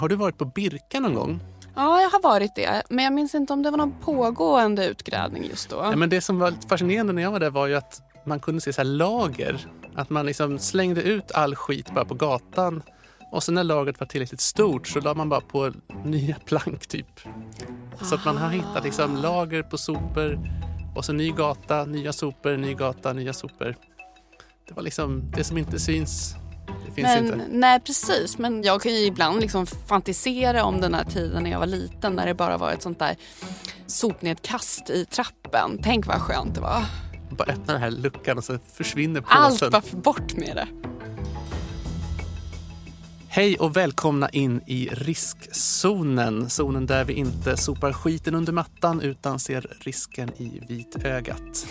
Har du varit på Birka någon gång? Ja, jag har varit det. Men jag minns inte om det var någon pågående utgrävning just då. Ja, men det som var fascinerande när jag var där var ju att man kunde se så lager. Att man liksom slängde ut all skit bara på gatan och sen när lagret var tillräckligt stort så la man bara på nya plank typ. Så att man har hittat liksom lager på sopor och så ny gata, nya sopor, ny gata, nya sopor. Det var liksom det som inte syns. Det finns men, inte. Nej precis, men jag kan ju ibland liksom fantisera om den här tiden när jag var liten när det bara var ett sånt där sopnedkast i trappen. Tänk vad skönt det var. Bara öppna den här luckan och så försvinner påsen. Allt bara bort med det. Hej och välkomna in i riskzonen. Zonen där vi inte sopar skiten under mattan utan ser risken i vitögat.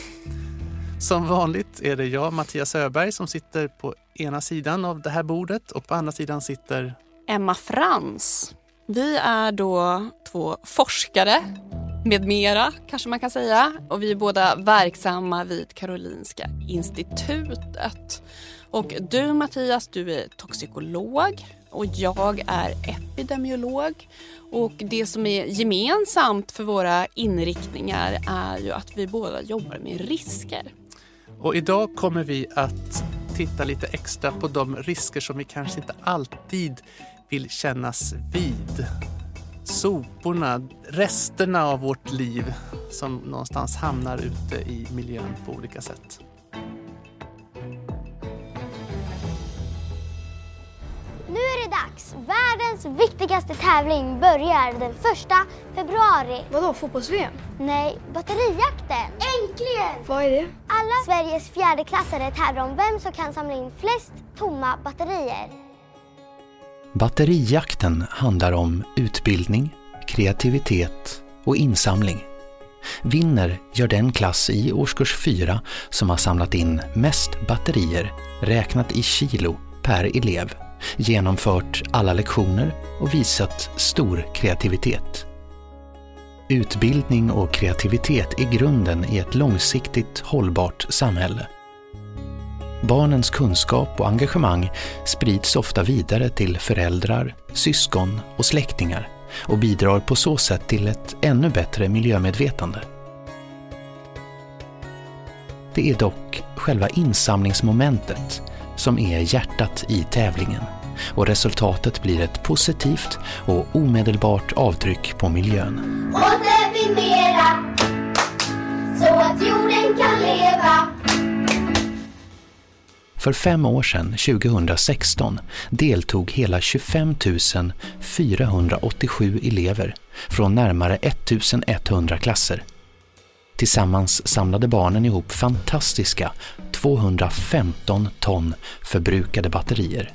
Som vanligt är det jag, Mattias Öberg, som sitter på ena sidan av det här bordet och på andra sidan sitter Emma Frans. Vi är då två forskare med mera kanske man kan säga och vi är båda verksamma vid Karolinska institutet. Och du Mattias, du är toxikolog och jag är epidemiolog. Och det som är gemensamt för våra inriktningar är ju att vi båda jobbar med risker. Och idag kommer vi att titta lite extra på de risker som vi kanske inte alltid vill kännas vid. Soporna, resterna av vårt liv som någonstans hamnar ute i miljön på olika sätt. Dags! Världens viktigaste tävling börjar den första februari. Vadå, fotbolls-VM? Nej, batterijakten! Äntligen! Vad är det? Alla Sveriges fjärdeklassare tävlar om vem som kan samla in flest tomma batterier. Batterijakten handlar om utbildning, kreativitet och insamling. Vinner gör den klass i årskurs 4 som har samlat in mest batterier räknat i kilo per elev, genomfört alla lektioner och visat stor kreativitet. Utbildning och kreativitet är grunden i ett långsiktigt hållbart samhälle. Barnens kunskap och engagemang sprids ofta vidare till föräldrar, syskon och släktingar och bidrar på så sätt till ett ännu bättre miljömedvetande. Det är dock själva insamlingsmomentet som är hjärtat i tävlingen och resultatet blir ett positivt och omedelbart avtryck på miljön. Återvinna så att jorden kan leva. För fem år sedan, 2016, deltog hela 25 487 elever från närmare 1100 klasser. Tillsammans samlade barnen ihop fantastiska 215 ton förbrukade batterier.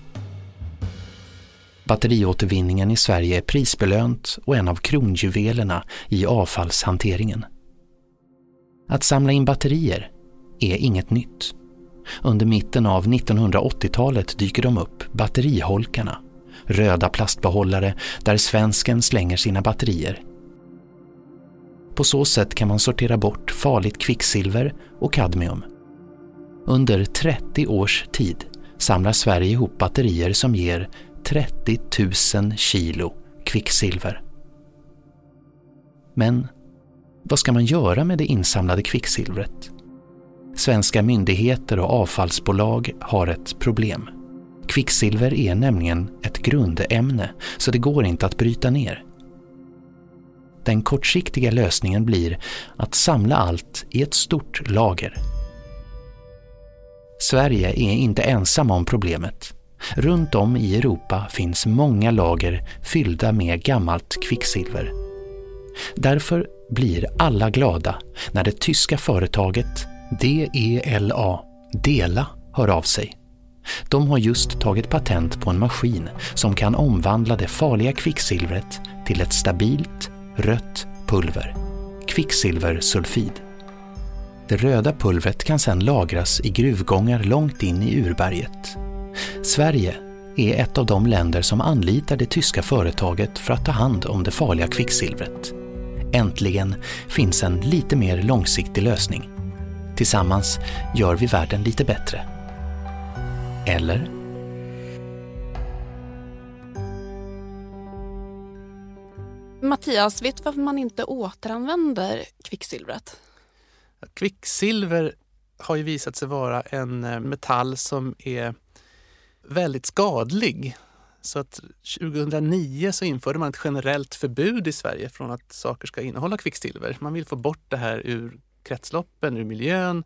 Batteriåtervinningen i Sverige är prisbelönt och en av kronjuvelerna i avfallshanteringen. Att samla in batterier är inget nytt. Under mitten av 1980-talet dyker de upp, batteriholkarna. Röda plastbehållare där svensken slänger sina batterier. På så sätt kan man sortera bort farligt kvicksilver och kadmium. Under 30 års tid samlar Sverige ihop batterier som ger 30 000 kilo kvicksilver. Men vad ska man göra med det insamlade kvicksilvret? Svenska myndigheter och avfallsbolag har ett problem. Kvicksilver är nämligen ett grundämne så det går inte att bryta ner. Den kortsiktiga lösningen blir att samla allt i ett stort lager. Sverige är inte ensamma om problemet. Runt om i Europa finns många lager fyllda med gammalt kvicksilver. Därför blir alla glada när det tyska företaget DELA, Dela, hör av sig. De har just tagit patent på en maskin som kan omvandla det farliga kvicksilvret till ett stabilt rött pulver, kvicksilversulfid. Det röda pulvret kan sedan lagras i gruvgångar långt in i urberget. Sverige är ett av de länder som anlitar det tyska företaget för att ta hand om det farliga kvicksilvret. Äntligen finns en lite mer långsiktig lösning. Tillsammans gör vi världen lite bättre. Eller? Mattias, vet du varför man inte återanvänder kvicksilvret? Kvicksilver har ju visat sig vara en eh, metall som är väldigt skadlig. Så att 2009 så införde man ett generellt förbud i Sverige från att saker ska innehålla kvicksilver. Man vill få bort det här ur kretsloppen, ur miljön.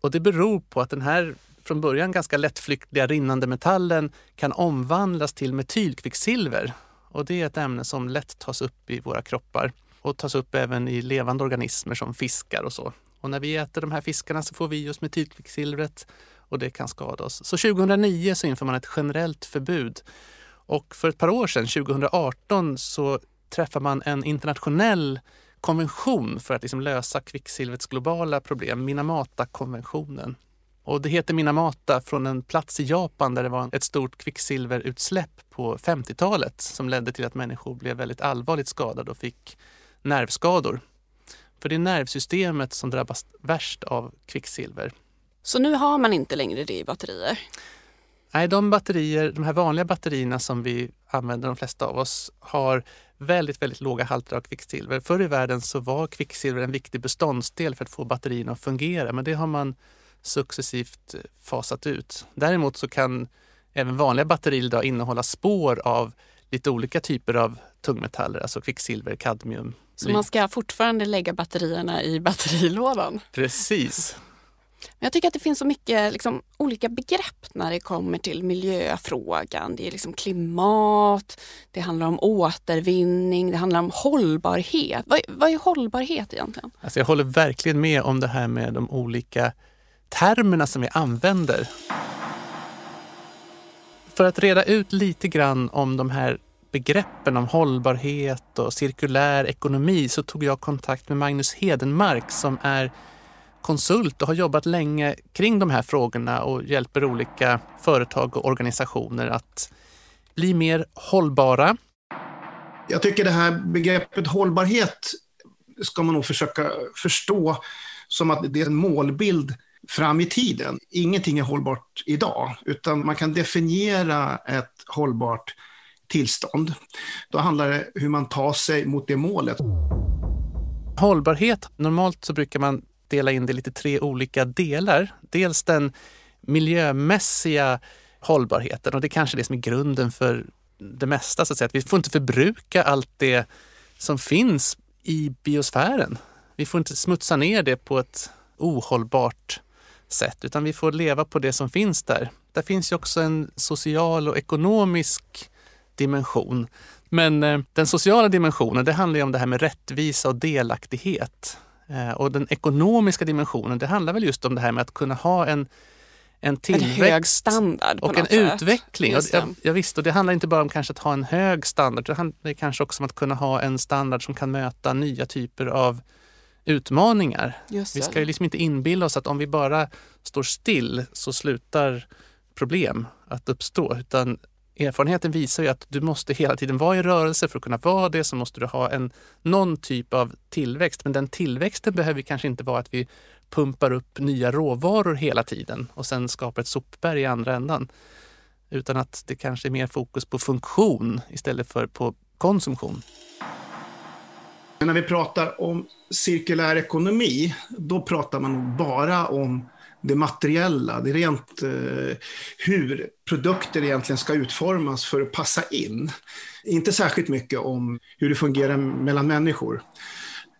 Och det beror på att den här från början ganska lättflyktiga rinnande metallen kan omvandlas till metylkvicksilver. Och det är ett ämne som lätt tas upp i våra kroppar och tas upp även i levande organismer som fiskar och så. Och när vi äter de här fiskarna så får vi just metylkvicksilvret och det kan skada oss. Så 2009 så inför man ett generellt förbud. Och för ett par år sedan, 2018, så träffar man en internationell konvention för att liksom lösa kvicksilvrets globala problem, Minamata-konventionen. Och det heter Minamata från en plats i Japan där det var ett stort kvicksilverutsläpp på 50-talet som ledde till att människor blev väldigt allvarligt skadade och fick nervskador. För det är nervsystemet som drabbas värst av kvicksilver. Så nu har man inte längre det i batterier? Nej, de batterier, de här vanliga batterierna som vi använder, de flesta av oss, har väldigt, väldigt låga halter av kvicksilver. Förr i världen så var kvicksilver en viktig beståndsdel för att få batterierna att fungera, men det har man successivt fasat ut. Däremot så kan även vanliga batterier idag innehålla spår av lite olika typer av tungmetaller, alltså kvicksilver, kadmium. Så man ska fortfarande lägga batterierna i batterilådan? Precis. Jag tycker att det finns så mycket liksom, olika begrepp när det kommer till miljöfrågan. Det är liksom klimat, det handlar om återvinning, det handlar om hållbarhet. Vad, vad är hållbarhet egentligen? Alltså jag håller verkligen med om det här med de olika termerna som vi använder. För att reda ut lite grann om de här begreppen om hållbarhet och cirkulär ekonomi så tog jag kontakt med Magnus Hedenmark som är konsult och har jobbat länge kring de här frågorna och hjälper olika företag och organisationer att bli mer hållbara. Jag tycker det här begreppet hållbarhet ska man nog försöka förstå som att det är en målbild fram i tiden. Ingenting är hållbart idag, utan man kan definiera ett hållbart tillstånd. Då handlar det om hur man tar sig mot det målet. Hållbarhet, normalt så brukar man dela in det i lite tre olika delar. Dels den miljömässiga hållbarheten och det är kanske det som är grunden för det mesta. Så att, säga. att vi får inte förbruka allt det som finns i biosfären. Vi får inte smutsa ner det på ett ohållbart sätt, utan vi får leva på det som finns där. Där finns ju också en social och ekonomisk dimension. Men eh, den sociala dimensionen, det handlar ju om det här med rättvisa och delaktighet. Eh, och den ekonomiska dimensionen, det handlar väl just om det här med att kunna ha en en tillväxt en hög standard och en sätt. utveckling. Och jag, jag visst, och det handlar inte bara om kanske att ha en hög standard, det handlar kanske också om att kunna ha en standard som kan möta nya typer av utmaningar. Vi ska ju liksom inte inbilla oss att om vi bara står still så slutar problem att uppstå. Utan erfarenheten visar ju att du måste hela tiden vara i rörelse. För att kunna vara det så måste du ha en, någon typ av tillväxt. Men den tillväxten behöver kanske inte vara att vi pumpar upp nya råvaror hela tiden och sen skapar ett sopberg i andra ändan. Utan att det kanske är mer fokus på funktion istället för på konsumtion. Men när vi pratar om cirkulär ekonomi, då pratar man nog bara om det materiella, det är rent eh, hur produkter egentligen ska utformas för att passa in. Inte särskilt mycket om hur det fungerar mellan människor.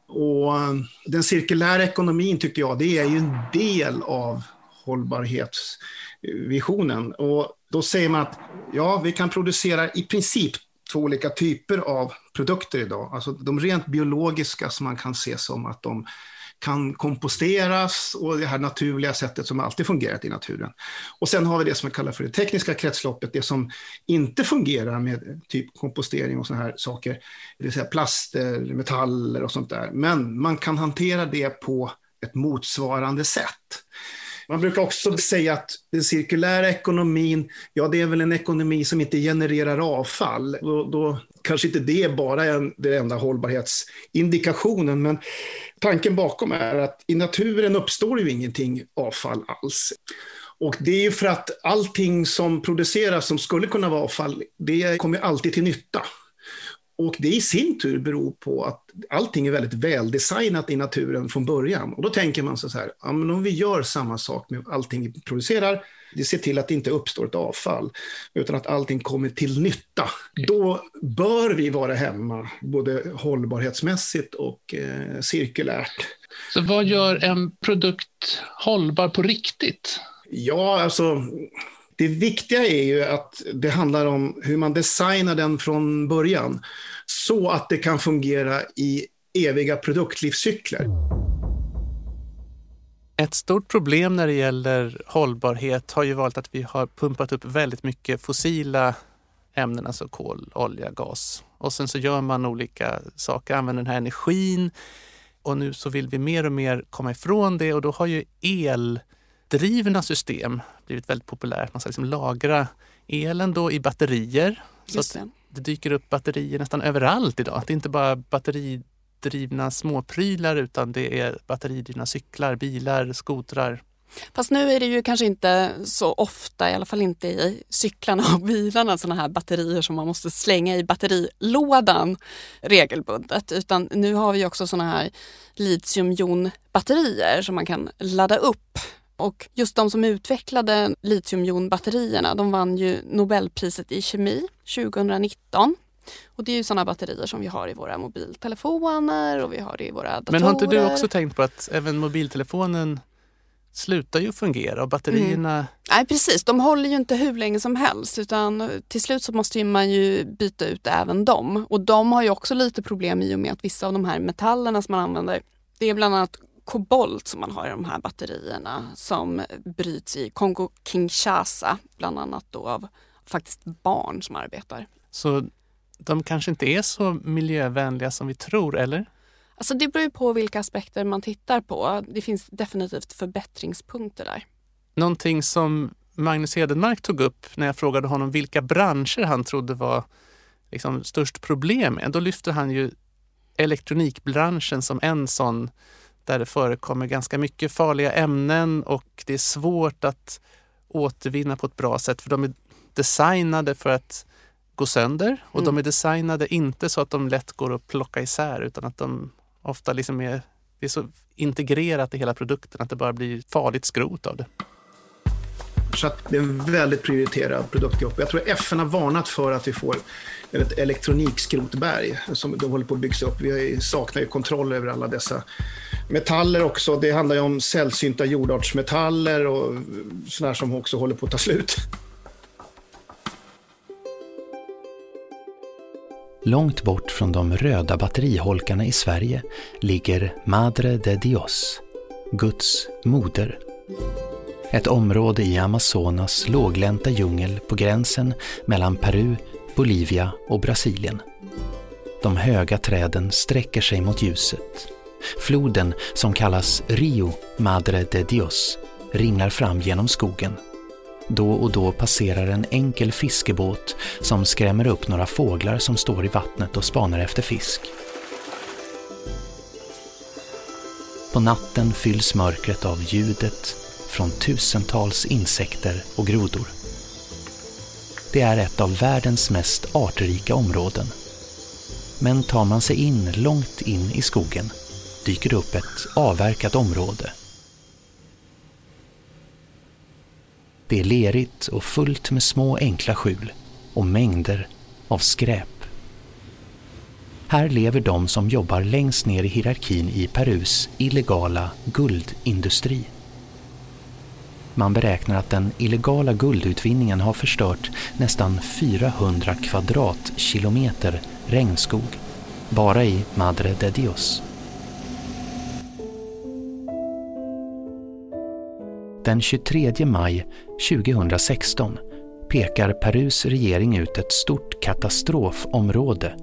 Och eh, den cirkulära ekonomin tycker jag, det är ju en del av hållbarhetsvisionen. Och då säger man att ja, vi kan producera i princip två olika typer av produkter idag. Alltså de rent biologiska som man kan se som att de kan komposteras och det här naturliga sättet som alltid fungerat i naturen. Och sen har vi det som vi kallar för det tekniska kretsloppet, det som inte fungerar med typ kompostering och sådana här saker, det vill säga plaster, metaller och sånt där. Men man kan hantera det på ett motsvarande sätt. Man brukar också säga att den cirkulära ekonomin, ja det är väl en ekonomi som inte genererar avfall. Då, då kanske inte det bara är den enda hållbarhetsindikationen, men tanken bakom är att i naturen uppstår ju ingenting avfall alls. Och det är ju för att allting som produceras som skulle kunna vara avfall, det kommer alltid till nytta. Och det i sin tur beror på att allting är väldigt väldesignat i naturen från början. Och då tänker man så här, ja, men om vi gör samma sak med allting vi producerar, det ser till att det inte uppstår ett avfall, utan att allting kommer till nytta. Då bör vi vara hemma, både hållbarhetsmässigt och eh, cirkulärt. Så vad gör en produkt hållbar på riktigt? Ja, alltså det viktiga är ju att det handlar om hur man designar den från början så att det kan fungera i eviga produktlivscykler. Ett stort problem när det gäller hållbarhet har ju varit att vi har pumpat upp väldigt mycket fossila ämnen, alltså kol, olja, gas. Och sen så gör man olika saker, använder den här energin och nu så vill vi mer och mer komma ifrån det och då har ju el eldrivna system blivit väldigt populärt. Man ska liksom lagra elen då i batterier. Just så det. det dyker upp batterier nästan överallt idag. Det är inte bara batteridrivna småprylar utan det är batteridrivna cyklar, bilar, skotrar. Fast nu är det ju kanske inte så ofta, i alla fall inte i cyklarna och bilarna, sådana här batterier som man måste slänga i batterilådan regelbundet. Utan nu har vi också sådana här litiumjonbatterier som man kan ladda upp. Och just de som utvecklade litiumjonbatterierna, de vann ju Nobelpriset i kemi 2019. Och det är ju sådana batterier som vi har i våra mobiltelefoner och vi har det i våra datorer. Men har inte du också tänkt på att även mobiltelefonen slutar ju fungera och batterierna... Nej precis, de håller ju inte hur länge som helst utan till slut så måste ju man ju byta ut även dem. Och de har ju också lite problem i och med att vissa av de här metallerna som man använder, det är bland annat kobolt som man har i de här batterierna som bryts i Kongo-Kinshasa, bland annat då av faktiskt barn som arbetar. Så de kanske inte är så miljövänliga som vi tror, eller? Alltså det beror ju på vilka aspekter man tittar på. Det finns definitivt förbättringspunkter där. Någonting som Magnus Hedenmark tog upp när jag frågade honom vilka branscher han trodde var liksom störst problem med. Då lyfter han ju elektronikbranschen som en sån där det förekommer ganska mycket farliga ämnen och det är svårt att återvinna på ett bra sätt för de är designade för att gå sönder och Mm. de är designade inte så att de lätt går att plocka isär utan att de ofta liksom är, det är så integrerat i hela produkten att det bara blir farligt skrot av det. Så att det är en väldigt prioriterad produktgrupp. Jag tror FN har varnat för att vi får ett elektronikskrotberg som de håller på att byggas upp. Vi saknar ju kontroll över alla dessa metaller också. Det handlar ju om sällsynta jordartsmetaller och sådana som också håller på att ta slut. Långt bort från de röda batteriholkarna i Sverige ligger Madre de Dios, Guds moder. Ett område i Amazonas låglänta djungel på gränsen mellan Peru, Bolivia och Brasilien. De höga träden sträcker sig mot ljuset. Floden, som kallas Rio Madre de Dios, ringlar fram genom skogen. Då och då passerar en enkel fiskebåt som skrämmer upp några fåglar som står i vattnet och spanar efter fisk. På natten fylls mörkret av ljudet från tusentals insekter och grodor. Det är ett av världens mest artrika områden. Men tar man sig in långt in i skogen dyker det upp ett avverkat område Det är lerigt och fullt med små enkla skjul och mängder av skräp. Här lever de som jobbar längst ner i hierarkin i Perus illegala guldindustri. Man beräknar att den illegala guldutvinningen har förstört nästan 400 kvadratkilometer regnskog bara i Madre de Dios. Den 23 maj 2016 pekar Perus regering ut ett stort katastrofområde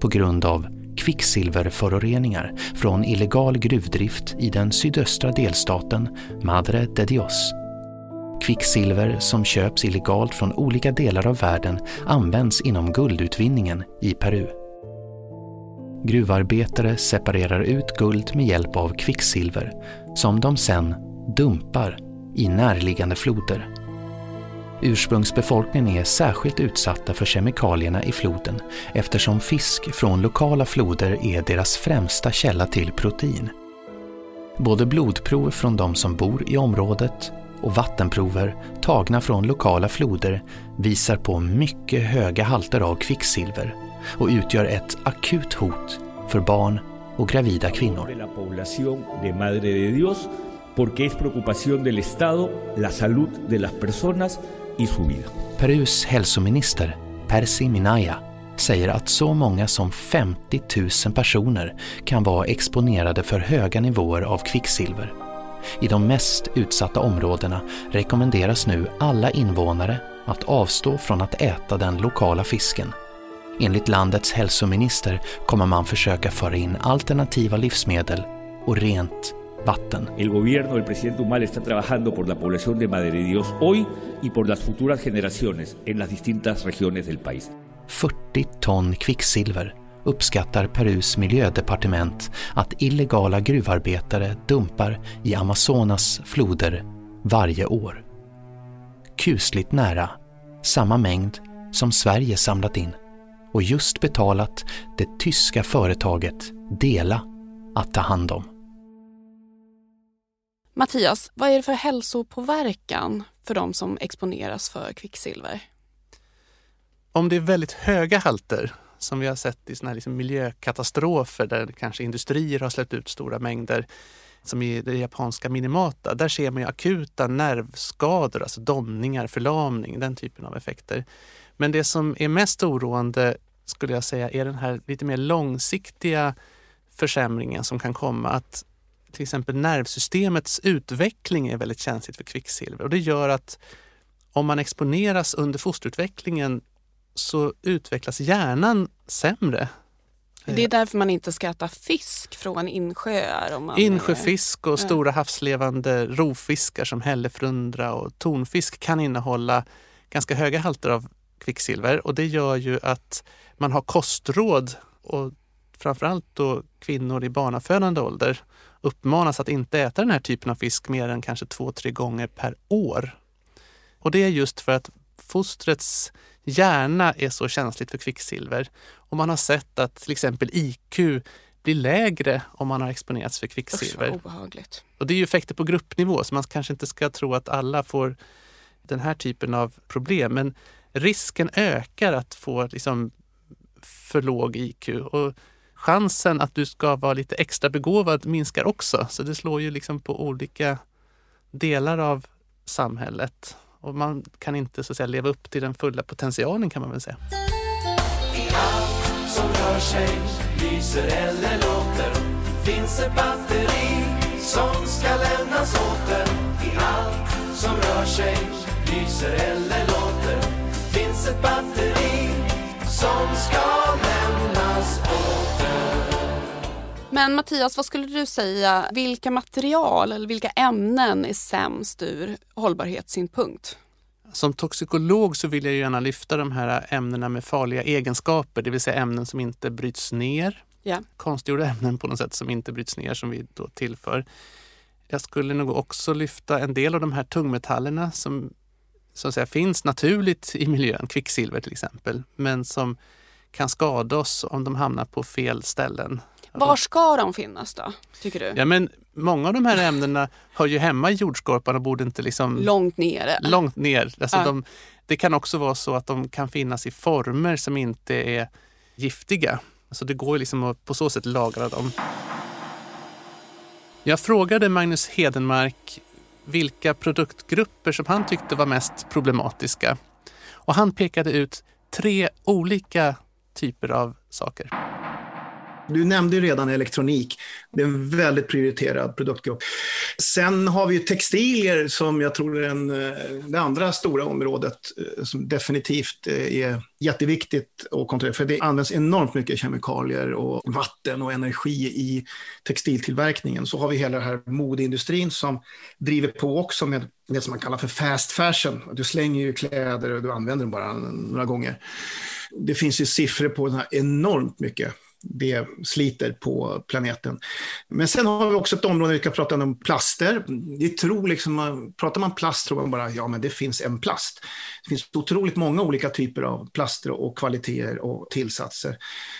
på grund av kvicksilverföroreningar från illegal gruvdrift i den sydöstra delstaten Madre de Dios. Kvicksilver som köps illegalt från olika delar av världen används inom guldutvinningen i Peru. Gruvarbetare separerar ut guld med hjälp av kvicksilver som de sen dumpar i närliggande floder. Ursprungsbefolkningen är särskilt utsatta för kemikalierna i floden eftersom fisk från lokala floder är deras främsta källa till protein. Både blodprov från de som bor i området och vattenprover tagna från lokala floder visar på mycket höga halter av kvicksilver och utgör ett akut hot för barn och gravida kvinnor porque es preocupación del Estado, la salud de las personas y su vida. Perus hälsominister Percy Minaya säger att så många som 50 000 personer kan vara exponerade för höga nivåer av kvicksilver. I de mest utsatta områdena rekommenderas nu alla invånare att avstå från att äta den lokala fisken. Enligt landets hälsominister kommer man försöka föra in alternativa livsmedel och rent vatten. El gobierno del presidente Humal está trabajando por la población de Madre de Dios hoy y por las futuras generaciones en las distintas regiones del país. 40 ton kvicksilver uppskattar Perus miljödepartement att illegala gruvarbetare dumpar i Amazonas floder varje år. Kusligt nära samma mängd som Sverige samlat in och just betalat det tyska företaget Dela att ta hand om. Mattias, vad är det för hälsopåverkan för de som exponeras för kvicksilver? Om det är väldigt höga halter, som vi har sett i såna här liksom miljökatastrofer där kanske industrier har släppt ut stora mängder, som i det japanska Minimata, där ser man ju akuta nervskador, alltså domningar, förlamning, den typen av effekter. Men det som är mest oroande skulle jag säga är den här lite mer långsiktiga försämringen som kan komma. Att till exempel nervsystemets utveckling är väldigt känsligt för kvicksilver och det gör att om man exponeras under fosterutvecklingen så utvecklas hjärnan sämre. Det är därför man inte ska äta fisk från insjöar? Om man Insjöfisk och stora havslevande rovfiskar som hälleflundra och tonfisk kan innehålla ganska höga halter av kvicksilver och det gör ju att man har kostråd och framförallt då kvinnor i barnafödande ålder uppmanas att inte äta den här typen av fisk mer än kanske två, tre gånger per år. Och det är just för att fostrets hjärna är så känsligt för kvicksilver. Och man har sett att till exempel IQ blir lägre om man har exponerats för kvicksilver. Usch, obehagligt. Och det är ju effekter på gruppnivå så man kanske inte ska tro att alla får den här typen av problem. Men risken ökar att få liksom för låg IQ. Och chansen att du ska vara lite extra begåvad minskar också. Så det slår ju liksom på olika delar av samhället. Och man kan inte så att säga, leva upp till den fulla potentialen kan man väl säga. I allt som rör sig, lyser eller låter finns ett batteri som ska lämnas åter. I allt som rör sig, lyser eller låter finns ett batteri som ska lämnas åter. Men Mattias, vad skulle du säga, vilka material eller vilka ämnen är sämst ur hållbarhetssynpunkt? Som toxikolog så vill jag gärna lyfta de här ämnena med farliga egenskaper, det vill säga ämnen som inte bryts ner. Ja. Konstgjorda ämnen på något sätt som inte bryts ner som vi då tillför. Jag skulle nog också lyfta en del av de här tungmetallerna som så att säga, finns naturligt i miljön, kvicksilver till exempel, men som kan skada oss om de hamnar på fel ställen. Var ska de finnas då, tycker du? Ja, men många av de här ämnena hör ju hemma i jordskorpan och borde inte liksom Långt nere? långt ner. Alltså Ja. de, det kan också vara så att de kan finnas i former som inte är giftiga. Så det går liksom att på så sätt lagra dem. Jag frågade Magnus Hedenmark vilka produktgrupper som han tyckte var mest problematiska. Och han pekade ut tre olika typer av saker. Du nämnde ju redan elektronik. Det är en väldigt prioriterad produktgrupp. Sen har vi ju textilier som jag tror är en, eh, det andra stora området eh, som definitivt eh, är jätteviktigt att kontrollera. För det används enormt mycket kemikalier och vatten och energi i textiltillverkningen. Så har vi hela den här modeindustrin som driver på också med det som man kallar för fast fashion. Du slänger ju kläder och du använder dem bara några gånger. Det finns ju siffror på den här enormt mycket det sliter på planeten. Men sen har vi också ett område där vi kan prata om plaster. Vi tror liksom, pratar man plast tror man bara, ja men det finns en plast. Det finns otroligt många olika typer av plaster och kvaliteter och tillsatser.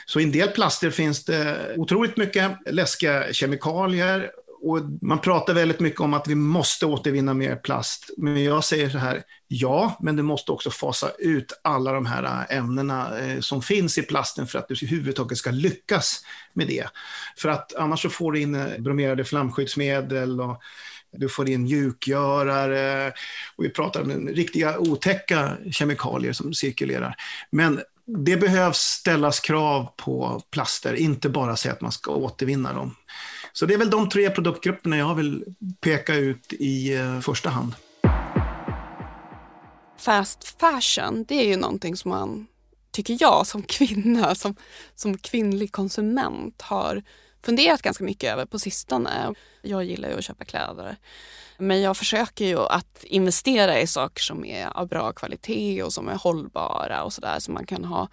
Så i en del plaster finns det otroligt mycket läskiga kemikalier och man pratar väldigt mycket om att vi måste återvinna mer plast. Men jag säger så här, ja, men du måste också fasa ut alla de här eh, ämnena eh, som finns i plasten för att du överhuvudtaget ska lyckas med det. För att annars så får du in eh, bromerade flamskyddsmedel och du får in mjukgörare och vi pratar om riktiga otäcka kemikalier som cirkulerar. Men det behövs ställas krav på plaster, inte bara säga att man ska återvinna dem. Så det är väl de tre produktgrupperna jag vill peka ut i eh, första hand. Fast fashion, det är ju någonting som man, tycker jag som kvinna, som, som kvinnlig konsument har funderat ganska mycket över på sistone. Jag gillar ju att köpa kläder. Men jag försöker ju att investera i saker som är av bra kvalitet och som är hållbara och sådär så man kan ha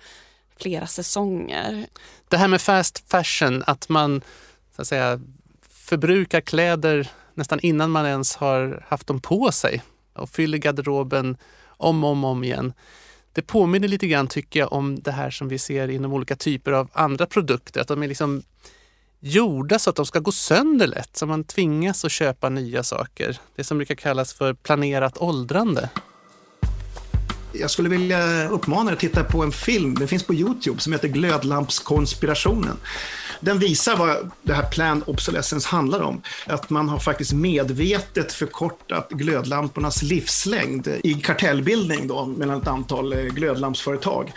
flera säsonger. Det här med fast fashion, att man så att säga, förbrukar kläder nästan innan man ens har haft dem på sig och fyller garderoben om och om, om igen. Det påminner lite grann tycker jag om det här som vi ser inom olika typer av andra produkter. Att de är liksom gjorda så att de ska gå sönder lätt, så man tvingas att köpa nya saker. Det som brukar kallas för planerat åldrande. Jag skulle vilja uppmana er att titta på en film, den finns på Youtube, som heter Glödlampskonspirationen. Den visar vad det här plan obsolescence handlar om. Att man har faktiskt medvetet förkortat glödlampornas livslängd i kartellbildning då, mellan ett antal eh, glödlampsföretag.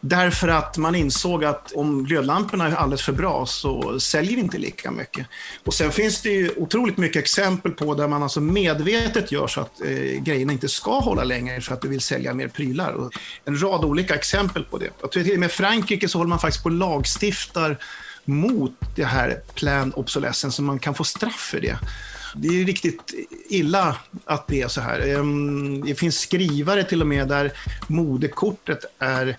Därför att man insåg att om glödlamporna är alldeles för bra så säljer vi inte lika mycket. Och sen finns det ju otroligt mycket exempel på där man alltså medvetet gör så att eh, grejerna inte ska hålla längre för att du vill sälja mer prylar. Och en rad olika exempel på det. Jag tror till och med i Frankrike så håller man faktiskt på och lagstiftar mot det här plan obsolescence, så man kan få straff för det. Det är riktigt illa att det är så här. Ehm, det finns skrivare till och med där modekortet är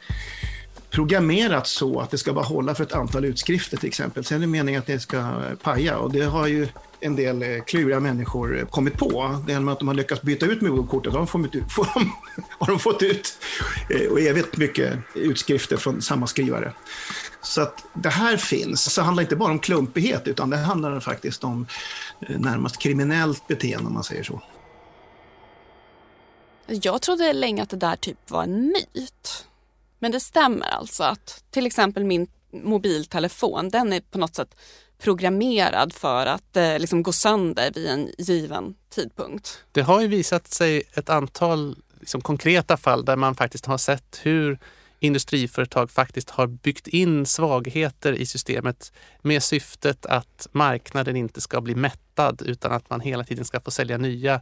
programmerat så att det ska bara hålla för ett antal utskrifter till exempel. Sen är det meningen att det ska paja och det har ju en del eh, kluriga människor kommit på. Det är med att de har lyckats byta ut moderkortet har de fått ut, får de, har de fått ut eh, och evigt mycket utskrifter från samma skrivare. Så att det här finns. Så det handlar inte bara om klumpighet utan det handlar faktiskt om eh, närmast kriminellt beteende om man säger så. Jag trodde länge att det där typ var en myt. Men det stämmer alltså att till exempel min mobiltelefon, den är på något sätt programmerad för att eh, liksom gå sönder vid en given tidpunkt. Det har ju visat sig ett antal liksom, konkreta fall där man faktiskt har sett hur industriföretag faktiskt har byggt in svagheter i systemet med syftet att marknaden inte ska bli mättad utan att man hela tiden ska få sälja nya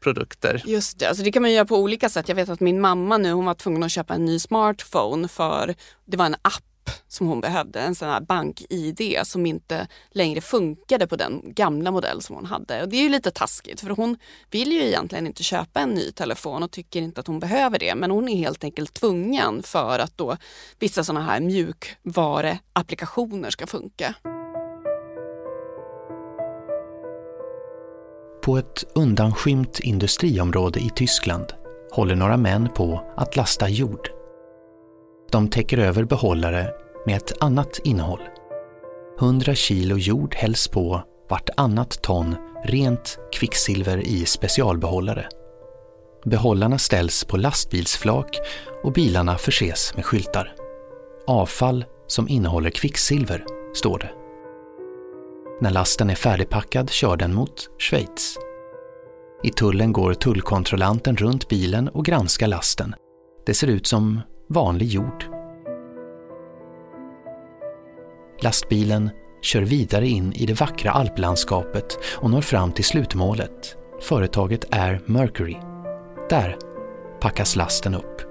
produkter. Just det, alltså det kan man göra på olika sätt. Jag vet att min mamma nu hon var tvungen att köpa en ny smartphone för det var en app som hon behövde, en sån här bank-id som inte längre funkade på den gamla modell som hon hade. Och det är ju lite taskigt för hon vill ju egentligen inte köpa en ny telefon och tycker inte att hon behöver det. Men hon är helt enkelt tvungen för att då vissa såna här mjukvaruapplikationer ska funka. På ett undanskymt industriområde i Tyskland håller några män på att lasta jord. De täcker över behållare med ett annat innehåll. 100 kilo jord hälls på vartannat ton rent kvicksilver i specialbehållare. Behållarna ställs på lastbilsflak och bilarna förses med skyltar. Avfall som innehåller kvicksilver, står det. När lasten är färdigpackad kör den mot Schweiz. I tullen går tullkontrollanten runt bilen och granskar lasten. Det ser ut som vanlig jord. Lastbilen kör vidare in i det vackra alplandskapet och når fram till slutmålet, företaget Air Mercury. Där packas lasten upp.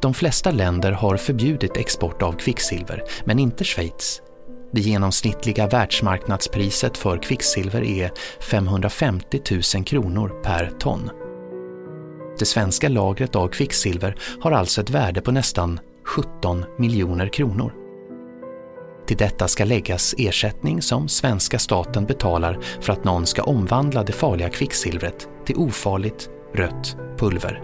De flesta länder har förbjudit export av kvicksilver, men inte Schweiz. Det genomsnittliga världsmarknadspriset för kvicksilver är 550 000 kronor per ton. Det svenska lagret av kvicksilver har alltså ett värde på nästan 17 miljoner kronor. Till detta ska läggas ersättning som svenska staten betalar för att någon ska omvandla det farliga kvicksilvret till ofarligt rött pulver.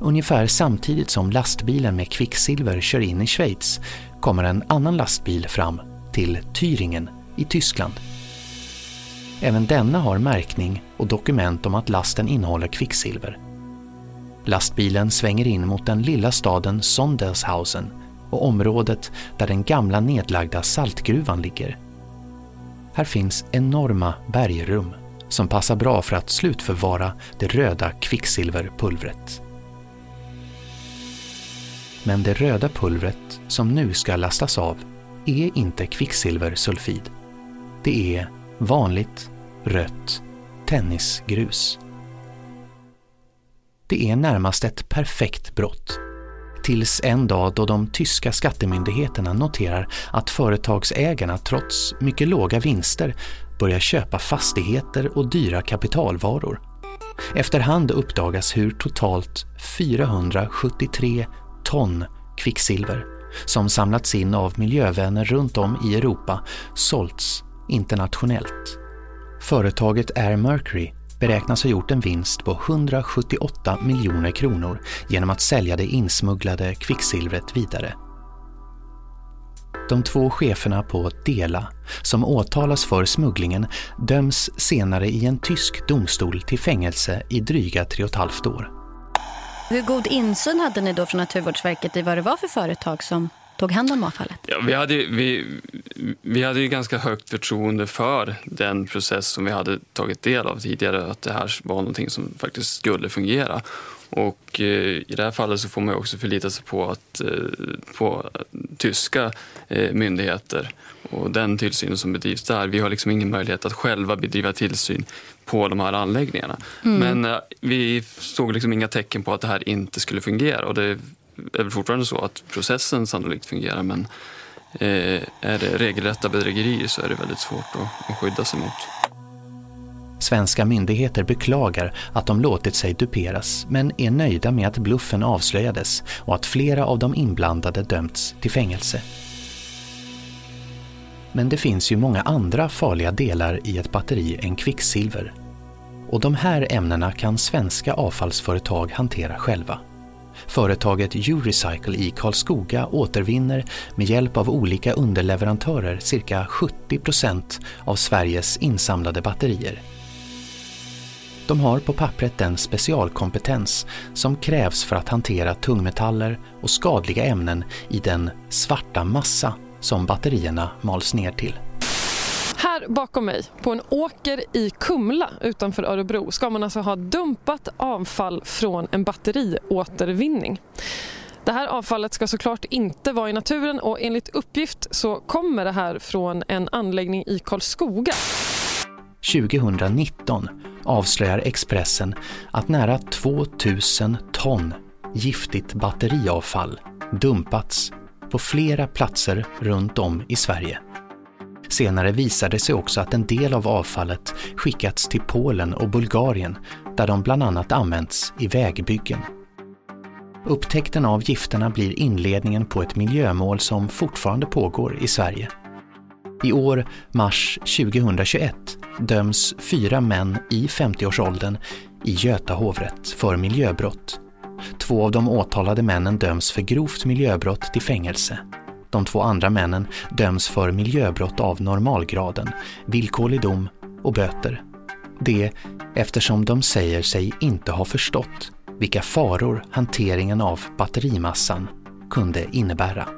Ungefär samtidigt som lastbilen med kvicksilver kör in i Schweiz kommer en annan lastbil fram till Thüringen i Tyskland. Även denna har märkning och dokument om att lasten innehåller kvicksilver. Lastbilen svänger in mot den lilla staden Sondershausen och området där den gamla nedlagda saltgruvan ligger. Här finns enorma bergrum som passar bra för att slutförvara det röda kvicksilverpulvret. Men det röda pulvret som nu ska lastas av är inte kvicksilversulfid. Det är vanligt rött tennisgrus. Det är närmast ett perfekt brott. Tills en dag då de tyska skattemyndigheterna noterar att företagsägarna trots mycket låga vinster börjar köpa fastigheter och dyra kapitalvaror. Efterhand uppdagas hur totalt 473 ton kvicksilver som samlats in av miljövänner runt om i Europa sålts internationellt. Företaget Air Mercury beräknas ha gjort en vinst på 178 miljoner kronor genom att sälja det insmugglade kvicksilvret vidare. De två cheferna på Dela, som åtalas för smugglingen, döms senare i en tysk domstol till fängelse i dryga tre och ett halvt år. Hur god insyn hade ni då från Naturvårdsverket i vad det var för företag som tog hand om avfallet? Ja, vi, hade, vi, vi hade ju ganska högt förtroende för den process som vi hade tagit del av tidigare, att det här var någonting som faktiskt skulle fungera. Och eh, i det här fallet så får man också förlita sig på, att, eh, på tyska eh, myndigheter och den tillsynen som bedrivs där. Vi har liksom ingen möjlighet att själva bedriva tillsyn på de här anläggningarna. Mm. Men eh, vi såg liksom inga tecken på att det här inte skulle fungera. Och det är väl fortfarande så att processen sannolikt fungerar men eh, är det regelrätta bedrägerier så är det väldigt svårt att, att skydda sig mot. Svenska myndigheter beklagar att de låtit sig duperas men är nöjda med att bluffen avslöjades och att flera av de inblandade dömts till fängelse. Men det finns ju många andra farliga delar i ett batteri än kvicksilver. Och de här ämnena kan svenska avfallsföretag hantera själva. Företaget Urecycle i Karlskoga återvinner med hjälp av olika underleverantörer cirka 70 procent av Sveriges insamlade batterier. De har på pappret den specialkompetens som krävs för att hantera tungmetaller och skadliga ämnen i den svarta massa som batterierna mals ner till. Här bakom mig, på en åker i Kumla utanför Örebro, ska man alltså ha dumpat avfall från en batteriåtervinning. Det här avfallet ska såklart inte vara i naturen och enligt uppgift så kommer det här från en anläggning i Karlskoga. 2019 avslöjar Expressen att nära 2000 ton giftigt batteriavfall dumpats på flera platser runt om i Sverige. Senare visade det sig också att en del av avfallet skickats till Polen och Bulgarien där de bland annat använts i vägbyggen. Upptäckten av gifterna blir inledningen på ett miljömål som fortfarande pågår i Sverige. I år, mars 2021, döms fyra män i 50-årsåldern i Göta hovrätt för miljöbrott. Två av de åtalade männen döms för grovt miljöbrott till fängelse. De två andra männen döms för miljöbrott av normalgraden, villkorlig dom och böter. Det eftersom de säger sig inte ha förstått vilka faror hanteringen av batterimassan kunde innebära.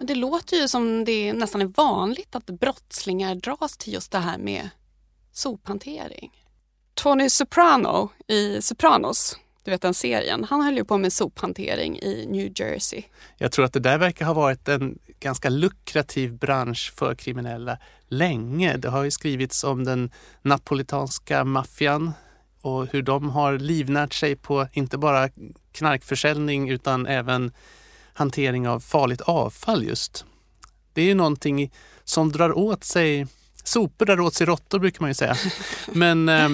Det låter ju som det nästan är vanligt att brottslingar dras till just det här med sophantering. Tony Soprano i Sopranos, du vet den serien, han höll ju på med sophantering i New Jersey. Jag tror att det där verkar ha varit en ganska lukrativ bransch för kriminella länge. Det har ju skrivits om den napolitanska maffian och hur de har livnärt sig på inte bara knarkförsäljning utan även hantering av farligt avfall just. Det är ju någonting som drar åt sig, sopor drar åt sig råttor brukar man ju säga. Men eh,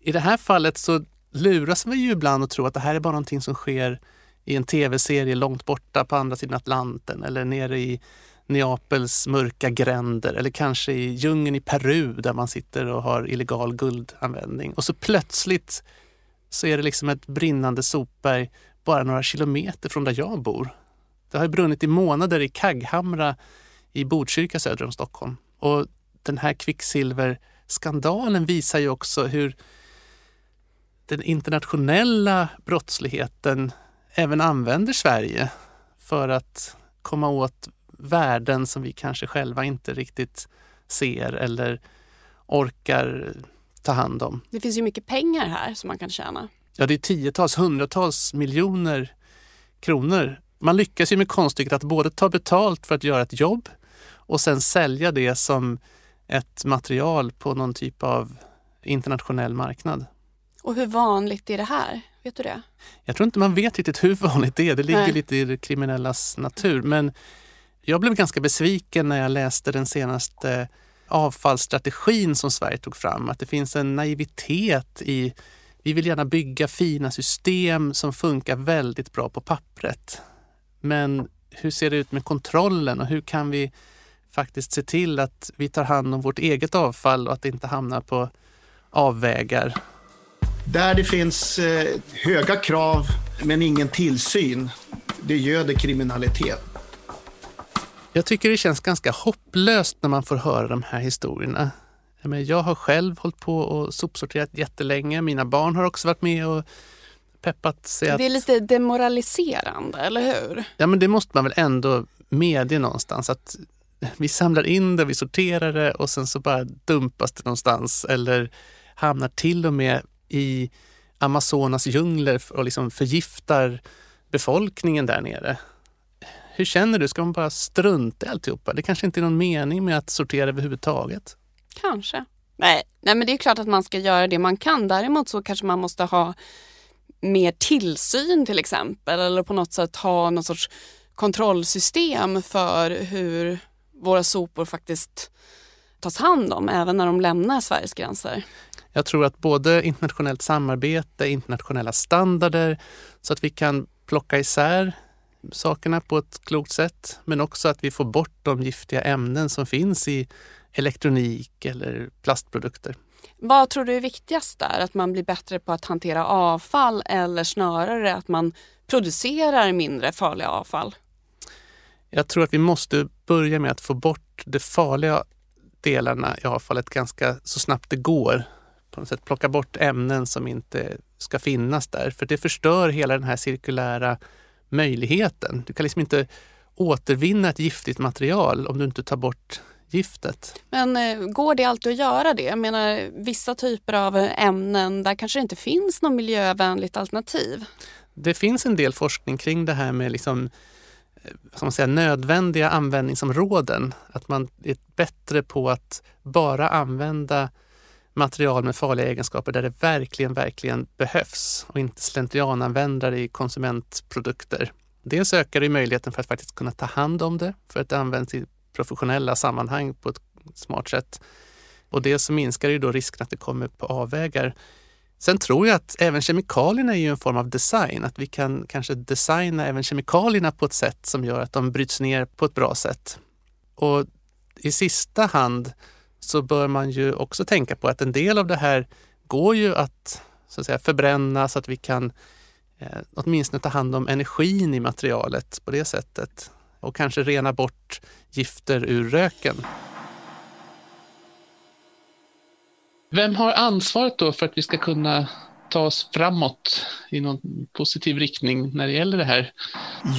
i det här fallet så luras vi ju ibland och tror att det här är bara någonting som sker i en tv-serie långt borta på andra sidan Atlanten eller nere i Neapels mörka gränder eller kanske i djungeln i Peru där man sitter och har illegal guldanvändning. Och så plötsligt så är det liksom ett brinnande sopberg bara några kilometer från där jag bor. Det har brunnit i månader i Kagghamra i Botkyrka söder om Stockholm. Och den här kvicksilverskandalen visar ju också hur den internationella brottsligheten även använder Sverige för att komma åt värden som vi kanske själva inte riktigt ser eller orkar ta hand om. Det finns ju mycket pengar här som man kan tjäna. Ja, det är tiotals, hundratals miljoner kronor. Man lyckas ju med konststycket att både ta betalt för att göra ett jobb och sen sälja det som ett material på någon typ av internationell marknad. Och hur vanligt är det här? Vet du det? Jag tror inte man vet riktigt hur vanligt det är. Det ligger Nej. lite i det kriminellas natur. Men jag blev ganska besviken när jag läste den senaste avfallsstrategin som Sverige tog fram. Att det finns en naivitet i vi vill gärna bygga fina system som funkar väldigt bra på pappret. Men hur ser det ut med kontrollen och hur kan vi faktiskt se till att vi tar hand om vårt eget avfall och att det inte hamnar på avvägar? Där det finns eh, höga krav men ingen tillsyn, det göder kriminalitet. Jag tycker det känns ganska hopplöst när man får höra de här historierna. Jag har själv hållit på och sopsorterat jättelänge. Mina barn har också varit med och peppat sig att... Det är lite demoraliserande, eller hur? Ja, men det måste man väl ändå medge någonstans. Att vi samlar in det, vi sorterar det och sen så bara dumpas det någonstans eller hamnar till och med i Amazonas djungler och liksom förgiftar befolkningen där nere. Hur känner du? Ska man bara strunta i alltihopa? Det kanske inte är någon mening med att sortera överhuvudtaget. Kanske. Nej, nej, men det är klart att man ska göra det man kan. Däremot så kanske man måste ha mer tillsyn till exempel eller på något sätt ha någon sorts kontrollsystem för hur våra sopor faktiskt tas hand om även när de lämnar Sveriges gränser. Jag tror att både internationellt samarbete, internationella standarder så att vi kan plocka isär sakerna på ett klokt sätt men också att vi får bort de giftiga ämnen som finns i elektronik eller plastprodukter. Vad tror du är viktigast där? Att man blir bättre på att hantera avfall eller snarare att man producerar mindre farliga avfall? Jag tror att vi måste börja med att få bort de farliga delarna i avfallet ganska så snabbt det går. På något sätt plocka bort ämnen som inte ska finnas där, för det förstör hela den här cirkulära möjligheten. Du kan liksom inte återvinna ett giftigt material om du inte tar bort giftet. Men eh, går det alltid att göra det? Jag menar vissa typer av ämnen där kanske det inte finns något miljövänligt alternativ. Det finns en del forskning kring det här med liksom, eh, som man säger, nödvändiga användningsområden. Att man är bättre på att bara använda material med farliga egenskaper där det verkligen, verkligen behövs och inte slentriananvändare i konsumentprodukter. Dels ökar det möjligheten för att faktiskt kunna ta hand om det, för att det används i professionella sammanhang på ett smart sätt. Och dels så minskar det ju då risken att det kommer på avvägar. Sen tror jag att även kemikalierna är ju en form av design, att vi kan kanske designa även kemikalierna på ett sätt som gör att de bryts ner på ett bra sätt. Och i sista hand så bör man ju också tänka på att en del av det här går ju att, så att säga, förbränna så att vi kan eh, åtminstone ta hand om energin i materialet på det sättet och kanske rena bort gifter ur röken. Vem har ansvaret då för att vi ska kunna ta oss framåt i någon positiv riktning när det gäller det här?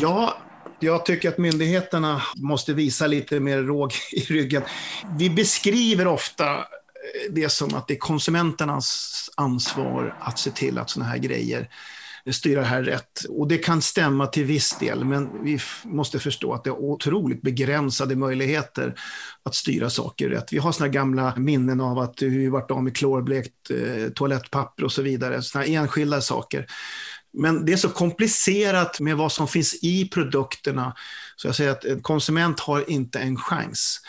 Ja, jag tycker att myndigheterna måste visa lite mer råg i ryggen. Vi beskriver ofta eh, det som att det är konsumenternas ansvar att se till att sådana här grejer styra det här rätt. Och det kan stämma till viss del, men vi måste förstå att det är otroligt begränsade möjligheter att styra saker rätt. Vi har sådana gamla minnen av att vi varit av med klorblekt eh, toalettpapper och så vidare, sådana enskilda saker. Men det är så komplicerat med vad som finns i produkterna, så jag säger att en konsument har inte en chans.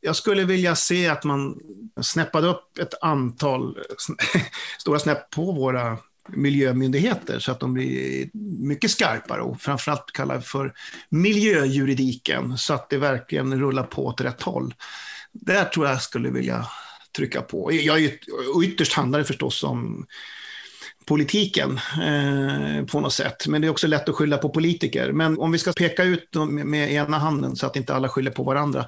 Jag skulle vilja se att man snäppade upp ett antal stora snäpp på våra miljömyndigheter så att de blir mycket skarpare och framförallt kallar för miljöjuridiken så att det verkligen rullar på åt rätt håll. Där tror jag skulle vilja trycka på. Jag, ytterst handlar det förstås om politiken eh, på något sätt. Men det är också lätt att skylla på politiker. Men om vi ska peka ut dem med ena handen så att inte alla skyller på varandra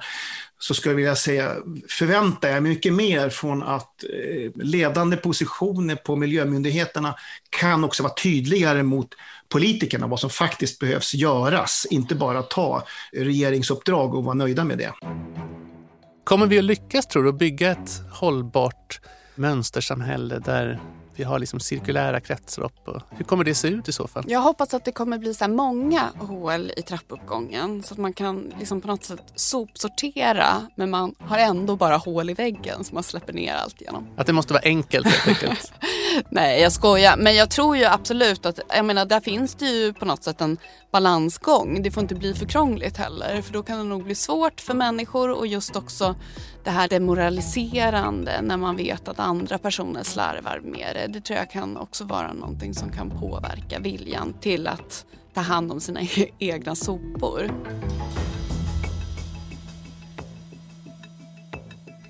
så skulle jag vilja säga förväntar jag mycket mer från att eh, ledande positioner på miljömyndigheterna kan också vara tydligare mot politikerna vad som faktiskt behövs göras. Inte bara ta regeringsuppdrag och vara nöjda med det. Kommer vi att lyckas tror du att bygga ett hållbart mönstersamhälle där vi har liksom cirkulära kretslopp. Och hur kommer det se ut i så fall? Jag hoppas att det kommer bli så många hål i trappuppgången så att man kan liksom på något sätt sopsortera men man har ändå bara hål i väggen som man släpper ner allt genom. Att det måste vara enkelt helt enkelt? Nej, jag skojar. Men jag tror ju absolut att, jag menar, där finns det ju på något sätt en balansgång. Det får inte bli för krångligt heller, för då kan det nog bli svårt för människor och just också det här demoraliserande när man vet att andra personer slarvar med det. Det tror jag kan också vara någonting som kan påverka viljan till att ta hand om sina egna sopor.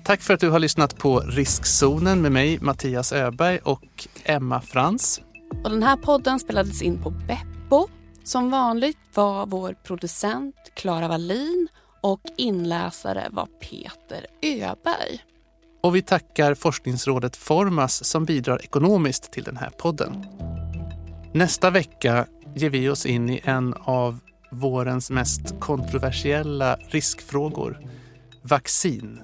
Tack för att du har lyssnat på Riskzonen med mig, Mattias Öberg och Emma Frans. Och den här podden spelades in på Beppo. Som vanligt var vår producent Klara Wallin och inläsare var Peter Öberg. Och vi tackar forskningsrådet Formas som bidrar ekonomiskt till den här podden. Nästa vecka ger vi oss in i en av vårens mest kontroversiella riskfrågor, vaccin.